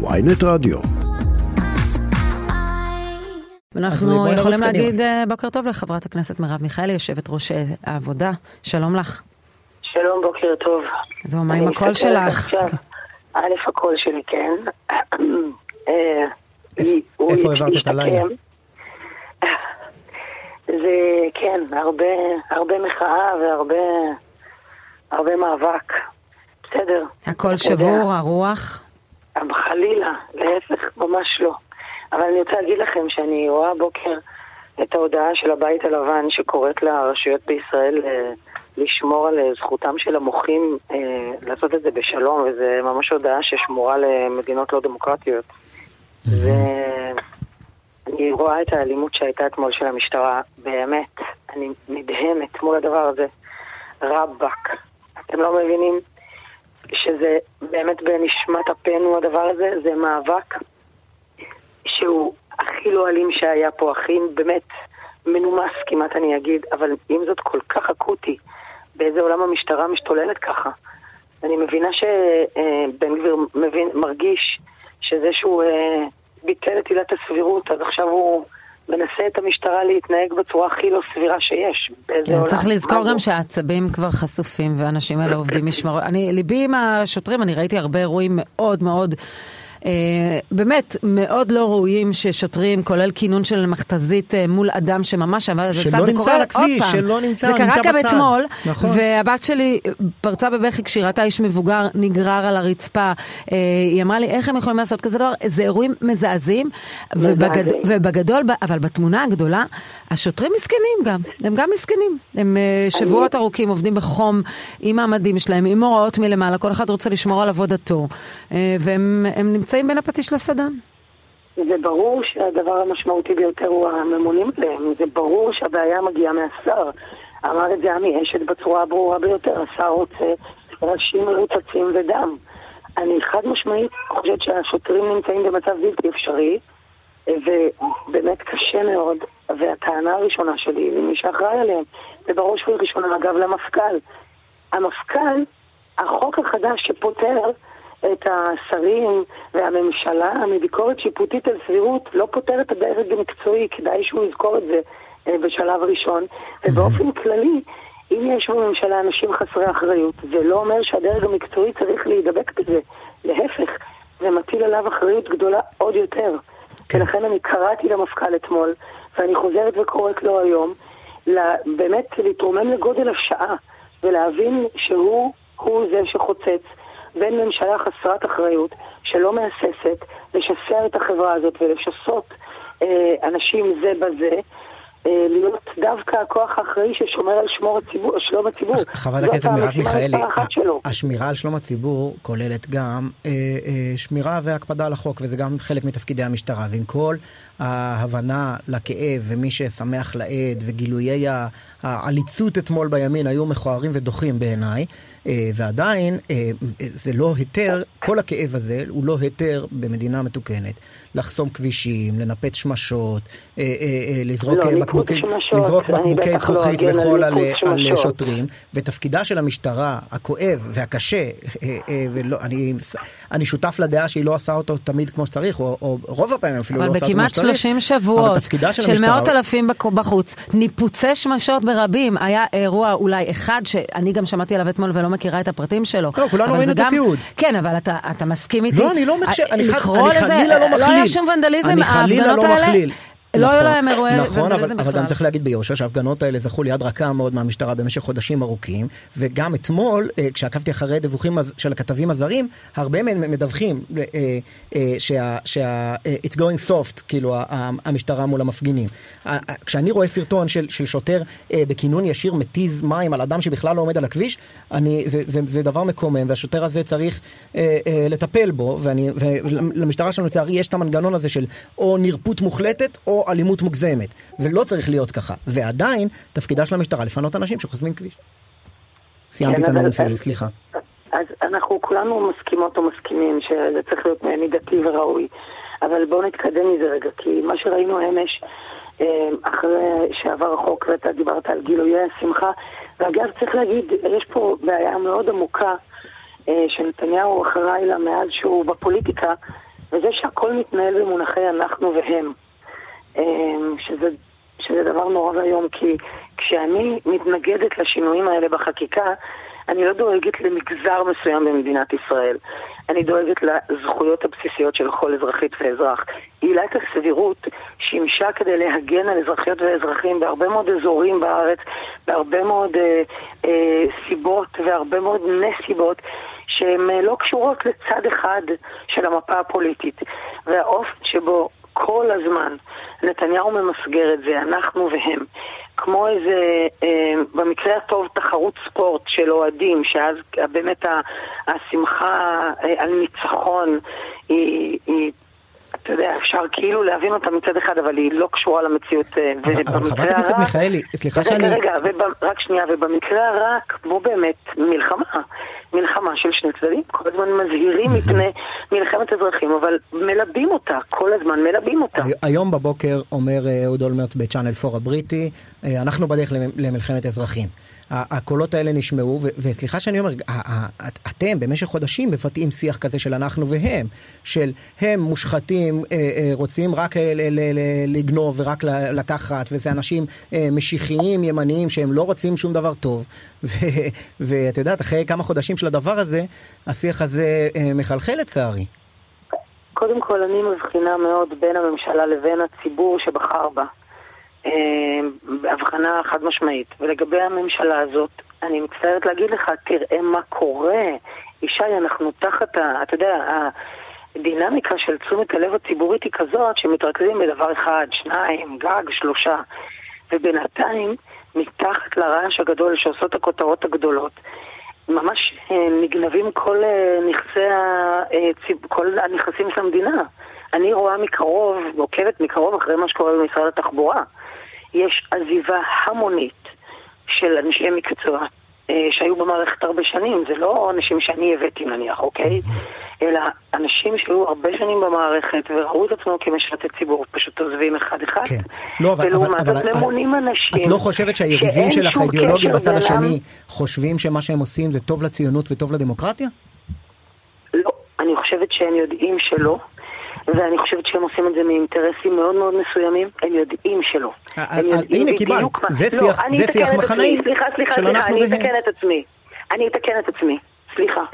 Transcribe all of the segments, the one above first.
ויינט רדיו. אנחנו יכולים להגיד אה, בוקר טוב לחברת הכנסת מרב מיכאלי, יושבת ראש אה, העבודה. שלום לך. שלום, בוקר טוב. זהו, מה עם הקול שלך? א', הקול שלי כן. אה, איפה העברת את הלילה? זה, כן, הרבה, הרבה מחאה והרבה הרבה מאבק. בסדר. הקול שבור, הרוח? חלילה, להפך, ממש לא. אבל אני רוצה להגיד לכם שאני רואה הבוקר את ההודעה של הבית הלבן שקוראת לרשויות בישראל אה, לשמור על אה, זכותם של המוחים אה, לעשות את זה בשלום, וזו ממש הודעה ששמורה למדינות לא דמוקרטיות. ואני רואה את האלימות שהייתה אתמול של המשטרה, באמת, אני נדהמת מול הדבר הזה. רבאק. אתם לא מבינים שזה באמת בנשמת אפנו הדבר הזה, זה מאבק שהוא הכי לא אלים שהיה פה, הכי באמת מנומס כמעט אני אגיד, אבל עם זאת כל כך אקוטי, באיזה עולם המשטרה משתוללת ככה. אני מבינה שבן גביר מרגיש שזה שהוא אה, ביטל את עילת הסבירות, אז עכשיו הוא מנסה את המשטרה להתנהג בצורה הכי לא סבירה שיש. כן, צריך לזכור גם שהעצבים כבר חשופים ואנשים האלה עובדים משמרות. אני, ליבי עם השוטרים, אני ראיתי הרבה אירועים מאוד מאוד... אה, באמת מאוד לא ראויים ששוטרים, כולל כינון של מכתזית אה, מול אדם שממש עבד שלא זה נמצא על הכביש, שלא נמצא, זה קרה גם אתמול, נכון. והבת שלי פרצה בבכי כשהיא ראתה איש מבוגר נגרר על הרצפה. אה, היא אמרה לי, איך הם יכולים לעשות כזה דבר? זה אירועים מזעזעים, ובגד... ובגדול, אבל בתמונה הגדולה, השוטרים מסכנים גם, הם גם מסכנים. הם אה, שבועות ארוכים עובדים בחום עם המדים שלהם, עם הוראות מלמעלה, כל אחד רוצה לשמור על עבודתו, אה, והם נמצאים בין הפטיש לסדן. זה ברור שהדבר המשמעותי ביותר הוא הממונים עליהם, זה ברור שהבעיה מגיעה מהשר. אמר את זה עמי אשת בצורה הברורה ביותר, השר רוצה ראשים מרוצצים ודם. אני חד משמעית חושבת שהשוטרים נמצאים במצב בלתי אפשרי, ובאמת קשה מאוד, והטענה הראשונה שלי למי שאחראי עליהם, ובראש ובראשונה אגב למפכ"ל. המפכ"ל, החוק החדש שפותר את השרים והממשלה מביקורת שיפוטית על סבירות לא פותר את הדרג המקצועי, כדאי שהוא יזכור את זה אה, בשלב ראשון. ובאופן כללי, אם יש בממשלה אנשים חסרי אחריות, זה לא אומר שהדרג המקצועי צריך להידבק בזה. להפך, זה מטיל עליו אחריות גדולה עוד יותר. כן. ולכן אני קראתי למפכ"ל אתמול, ואני חוזרת וקוראת לו היום, באמת להתרומם לגודל השעה, ולהבין שהוא הוא זה שחוצץ בין ממשלה חסרת אחריות, שלא מהססת, לשסע את החברה הזאת ולשסות אה, אנשים זה בזה, להיות דווקא הכוח האחראי ששומר על שמור הציבור, שלום הציבור. חברת הכנסת מרב מיכאלי, השמירה על שלום הציבור כוללת גם אה, אה, שמירה והקפדה על החוק, וזה גם חלק מתפקידי המשטרה. ועם כל ההבנה לכאב ומי ששמח לעד וגילויי העליצות אתמול בימין היו מכוערים ודוחים בעיניי, אה, ועדיין אה, זה לא היתר, כל הכאב הזה הוא לא היתר במדינה מתוקנת. לחסום כבישים, לנפץ שמשות, אה, לזרוק לא, בקבוקי, לזרוק בקבוקי לא זכוכית וחול על, על שוטרים, ותפקידה של המשטרה הכואב והקשה, ולא, אני, אני שותף לדעה שהיא לא עושה אותו תמיד כמו שצריך, או, או רוב הפעמים אפילו לא עושה אותו כמו שצריך. אבל בכמעט 30 שבועות של, של מאות אלפים בחוץ, ניפוצי שמשות ברבים, היה אירוע אולי אחד שאני גם שמעתי עליו אתמול ולא מכירה את הפרטים שלו. לא, כולנו ראינו את התיעוד. כן, אבל אתה, אתה מסכים איתי? לא, אני לא מחשב, אני, חלילה לא מכליל. לא היה שום ונדליזם, ההפגנות לא האלה. לא היו להם אירועי נכון, ונדליזם בכלל. אבל גם צריך להגיד ביושר שההפגנות האלה זכו ליד רכה מאוד מהמשטרה במשך חודשים ארוכים, וגם אתמול, אה, כשעקבתי אחרי דיווחים של הכתבים הזרים, הרבה מהם מדווחים אה, אה, שה... it's going soft, כאילו המשטרה מול המפגינים. כשאני רואה סרטון של שוטר בכינון ישיר מתיז מים על אדם שבכלל לא עומד על הכביש, זה דבר מקומם, והשוטר הזה צריך לטפל בו, ולמשטרה שלנו לצערי יש את המנגנון הזה של או נרפות מוחלטת, או אלימות מוגזמת, ולא צריך להיות ככה. ועדיין, תפקידה של המשטרה לפנות אנשים שחוסמים כביש. סיימתי כן, את הנאום שלי, סליחה. אז אנחנו כולנו מסכימות או מסכימים שזה צריך להיות מידתי וראוי, אבל בואו נתקדם מזה רגע, כי מה שראינו אמש, אה, אחרי שעבר החוק ואתה דיברת על גילויי השמחה, ואגב צריך להגיד, יש פה בעיה מאוד עמוקה אה, שנתניהו אחראי לה מאז שהוא בפוליטיקה, וזה שהכל מתנהל במונחי אנחנו והם, אמ, שזה, שזה דבר נורא ואיום, כי כשאני מתנגדת לשינויים האלה בחקיקה, אני לא דואגת למגזר מסוים במדינת ישראל. אני דואגת לזכויות הבסיסיות של כל אזרחית ואזרח. עילת הסבירות שימשה כדי להגן על אזרחיות ואזרחים בהרבה מאוד אזורים בארץ, בהרבה מאוד אה, אה, סיבות והרבה מאוד נסיבות שהן אה, לא קשורות לצד אחד של המפה הפוליטית. והאופן שבו כל הזמן נתניהו ממסגר את זה, אנחנו והם, כמו איזה, אה, במקרה הטוב, תחרות ספורט של אוהדים, שאז באמת השמחה אה, על ניצחון היא, היא אתה יודע, אפשר כאילו להבין אותה מצד אחד, אבל היא לא קשורה למציאות. אה, אבל חברת הכנסת מיכאלי, סליחה שאני... רגע, רגע, רק שנייה, ובמקרה הרע, כמו באמת מלחמה, מלחמה של שני צדדים, כל הזמן מזהירים מפני מלחמת אזרחים, אבל מלבים אותה, כל הזמן מלבים אותה. היום בבוקר אומר אהוד אולמרט בצ'אנל 4 הבריטי, אנחנו בדרך למלחמת אזרחים. הקולות האלה נשמעו, וסליחה שאני אומר, אתם במשך חודשים מבטאים שיח כזה של אנחנו והם, של הם מושחתים, אה, אה, רוצים רק אה, לגנוב ורק לקחת, וזה אנשים משיחיים, ימניים, שהם לא רוצים שום דבר טוב. ואת יודעת, אחרי כמה חודשים של הדבר הזה, השיח הזה מחלחל לצערי. קודם כל, אני מבחינה מאוד בין הממשלה לבין הציבור שבחר בה. אה, הבחנה חד משמעית. ולגבי הממשלה הזאת, אני מצטערת להגיד לך, תראה מה קורה. ישי, אנחנו תחת ה... אתה יודע, הדינמיקה של תשומת הלב הציבורית היא כזאת שמתרכזים בדבר אחד, שניים, גג, שלושה. ובינתיים, מתחת לרעש הגדול שעושות הכותרות הגדולות, ממש אה, נגנבים כל אה, נכסי. כל הנכסים של המדינה. אני רואה מקרוב, עוקבת מקרוב אחרי מה שקורה במשרד התחבורה. יש עזיבה המונית של אנשי מקצוע אה, שהיו במערכת הרבה שנים, זה לא אנשים שאני הבאתי נניח, אוקיי? אלא אנשים שהיו הרבה שנים במערכת וראו את עצמם כמשרתי ציבור, פשוט עוזבים אחד-אחד. כן. לא, אבל, ולעומת זאת ממונים אנשים... את לא חושבת שהיריבים שלך, האידיאולוגים בצד השני, חושבים שמה שהם עושים זה טוב לציונות וטוב לדמוקרטיה? לא, אני חושבת שהם יודעים שלא. ואני חושבת שהם עושים את זה מאינטרסים מאוד מאוד מסוימים, הם יודעים שלא. אה, אה, אה, הנה קיבלת, זה שיח מחנאי סליחה, סליחה, סליחה, אני אתקן את עצמי. אני אתקן את עצמי, סליחה.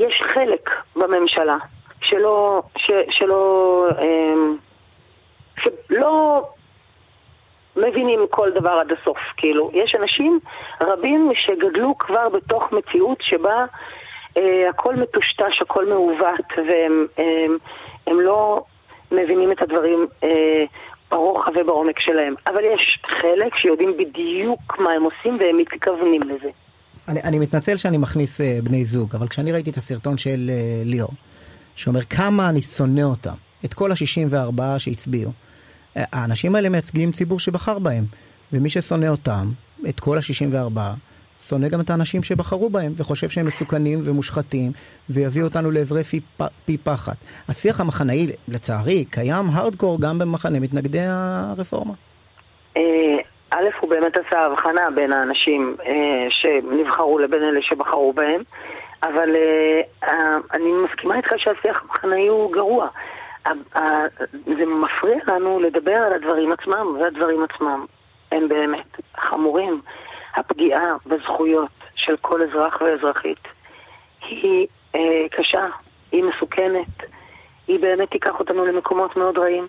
יש חלק בממשלה שלא, שלא, אמ, שלא מבינים כל דבר עד הסוף, כאילו. יש אנשים רבים שגדלו כבר בתוך מציאות שבה אה, הכל מטושטש, הכל מעוות, והם הם, הם לא מבינים את הדברים אה, ברוחב ובעומק שלהם. אבל יש חלק שיודעים בדיוק מה הם עושים והם מתכוונים לזה. אני, אני מתנצל שאני מכניס אה, בני זוג, אבל כשאני ראיתי את הסרטון של אה, ליאור, שאומר כמה אני שונא אותם, את כל ה-64 שהצביעו, אה, האנשים האלה מייצגים ציבור שבחר בהם, ומי ששונא אותם, את כל ה-64, שונא גם את האנשים שבחרו בהם, וחושב שהם מסוכנים ומושחתים, ויביאו אותנו לעברי פי, פי פחת. השיח המחנאי, לצערי, קיים הארדקור גם במחנה מתנגדי הרפורמה. אה, א', הוא באמת עשה הבחנה בין האנשים אה, שנבחרו לבין אלה שבחרו בהם, אבל אה, אני מסכימה איתך שהשיח המחנאי הוא גרוע. זה מפריע לנו לדבר על הדברים עצמם, והדברים עצמם הם באמת חמורים. הפגיעה בזכויות של כל אזרח ואזרחית היא אה, קשה, היא מסוכנת, היא באמת תיקח אותנו למקומות מאוד רעים.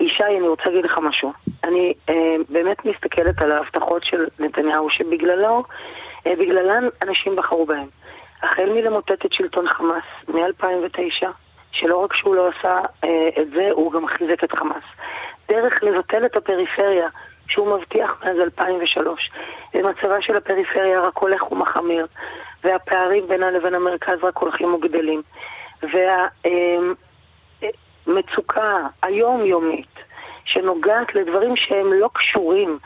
ישי, אני רוצה להגיד לך משהו. אני אה, באמת מסתכלת על ההבטחות של נתניהו, שבגללו, אה, בגללן אנשים בחרו בהם. החל מלמוטט את שלטון חמאס מ-2009, שלא רק שהוא לא עשה אה, את זה, הוא גם חיזק את חמאס. דרך לבטל את הפריפריה, שהוא מבטיח מאז 2003. ומצבה של הפריפריה רק הולך ומחמיר, והפערים בינה לבין המרכז רק הולכים וגדלים. והמצוקה היומיומית שנוגעת לדברים שהם לא קשורים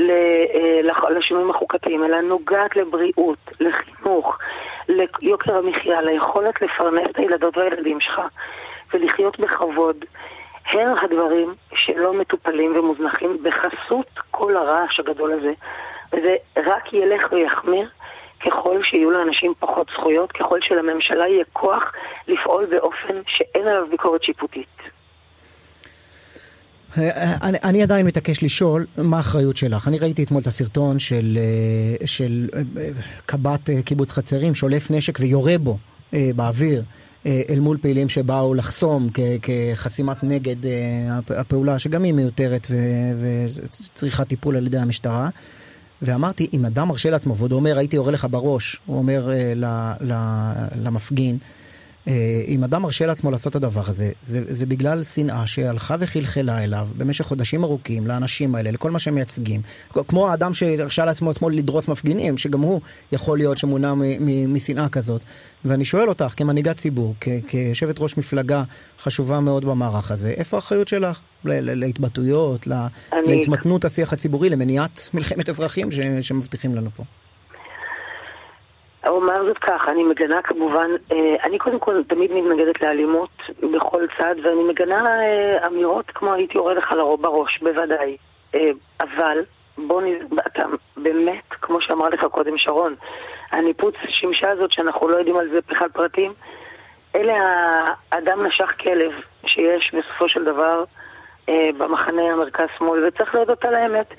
אה, לשינויים החוקתיים, אלא נוגעת לבריאות, לחינוך, ליוקר המחיה, ליכולת לפרנס את הילדות והילדים שלך ולחיות בכבוד. הם הדברים שלא מטופלים ומוזנחים בחסות כל הרעש הגדול הזה, וזה רק ילך ויחמיר ככל שיהיו לאנשים פחות זכויות, ככל שלממשלה יהיה כוח לפעול באופן שאין עליו ביקורת שיפוטית. אני, אני עדיין מתעקש לשאול מה האחריות שלך. אני ראיתי אתמול את הסרטון של, אה, של אה, קב"ט אה, קיבוץ חצרים שולף נשק ויורה בו באוויר אל מול פעילים שבאו לחסום כחסימת נגד הפעולה שגם היא מיותרת וצריכה טיפול על ידי המשטרה. ואמרתי, אם אדם מרשה לעצמו, ועוד אומר, הייתי יורה לך בראש, הוא אומר למפגין, אה, אם אדם מרשה לעצמו לעשות את הדבר הזה, זה, זה בגלל שנאה שהלכה וחלחלה אליו במשך חודשים ארוכים, לאנשים האלה, לכל מה שהם מייצגים. כמו האדם שהרשה לעצמו אתמול לדרוס מפגינים, שגם הוא יכול להיות שמונע משנאה כזאת. ואני שואל אותך, כמנהיגת ציבור, כיושבת ראש מפלגה חשובה מאוד במערך הזה, איפה האחריות שלך להתבטאויות, אני... להתמתנות השיח הציבורי, למניעת מלחמת אזרחים שמבטיחים לנו פה? אומר זאת כך, אני מגנה כמובן, אה, אני קודם כל תמיד מתנגדת לאלימות בכל צד, ואני מגנה אה, אמירות כמו הייתי יורד לך בראש, בוודאי. אה, אבל בוא נ... אתה באמת, כמו שאמר לך קודם שרון, הניפוץ שמשה הזאת שאנחנו לא יודעים על זה בכלל פרטים, אלה האדם נשך כלב שיש בסופו של דבר במחנה המרכז-שמאל, וצריך להודות על האמת.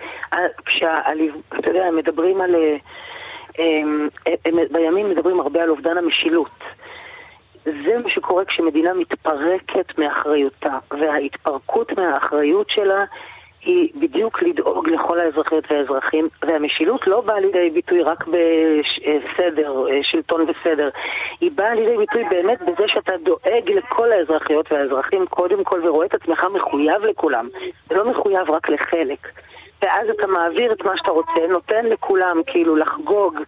כשאתה יודע, מדברים על... הם, הם בימין מדברים הרבה על אובדן המשילות. זה מה שקורה כשמדינה מתפרקת מאחריותה, וההתפרקות מהאחריות שלה היא בדיוק לדאוג לכל האזרחיות והאזרחים, והמשילות לא באה לידי ביטוי רק בסדר, שלטון וסדר, היא באה לידי ביטוי באמת בזה שאתה דואג לכל האזרחיות והאזרחים קודם כל ורואה את עצמך מחויב לכולם, ולא מחויב רק לחלק. ואז אתה מעביר את מה שאתה רוצה, נותן לכולם כאילו לחגוג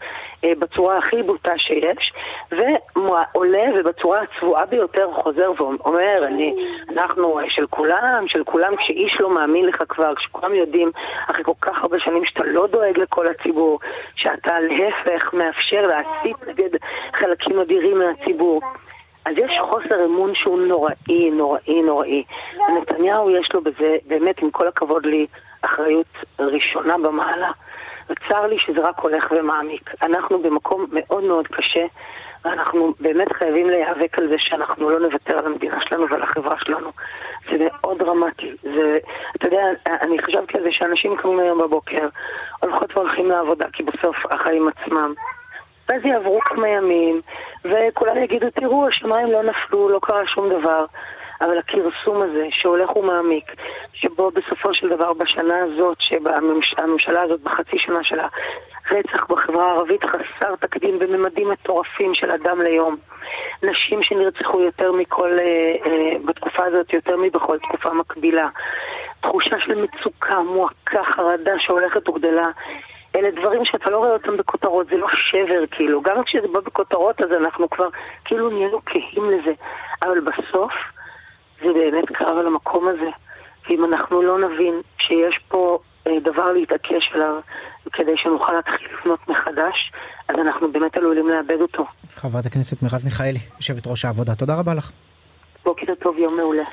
אה, בצורה הכי בוטה שיש, ועולה ובצורה הצבועה ביותר חוזר ואומר, אני, אנחנו של כולם, של כולם, כשאיש לא מאמין לך כבר, כשכולם יודעים אחרי כל כך הרבה שנים שאתה לא דואג לכל הציבור, שאתה להפך מאפשר להסית נגד חלקים אדירים מהציבור. אז יש חוסר אמון שהוא נוראי, נוראי, נוראי. נתניהו יש לו בזה, באמת, עם כל הכבוד לי, אחריות ראשונה במעלה. וצר לי שזה רק הולך ומעמיק. אנחנו במקום מאוד מאוד קשה, ואנחנו באמת חייבים להיאבק על זה שאנחנו לא נוותר על המדינה שלנו ועל החברה שלנו. זה מאוד דרמטי. זה, אתה יודע, אני חשבתי על זה שאנשים קמים היום בבוקר, הולכות והולכים לעבודה, כי בסוף החיים עצמם. ואז יעברו כמה ימים, וכולם יגידו, תראו, השמיים לא נפלו, לא קרה שום דבר. אבל הכרסום הזה שהולך ומעמיק, שבו בסופו של דבר בשנה הזאת, שהממשלה הזאת בחצי שנה שלה, רצח בחברה הערבית חסר תקדים בממדים מטורפים של אדם ליום. נשים שנרצחו יותר מכל, אה, אה, בתקופה הזאת, יותר מבכל תקופה מקבילה. תחושה של מצוקה, מועקה, חרדה שהולכת וגדלה. אלה דברים שאתה לא רואה אותם בכותרות, זה לא שבר כאילו. גם כשזה בא בכותרות אז אנחנו כבר כאילו נהיינו כהים לזה. אבל בסוף זה באמת קרב על המקום הזה. ואם אנחנו לא נבין שיש פה אה, דבר להתעקש עליו כדי שנוכל להתחיל לבנות מחדש, אז אנחנו באמת עלולים לאבד אותו. חברת הכנסת מרב מיכאלי, יושבת ראש העבודה, תודה רבה לך. בוקר טוב, יום מעולה.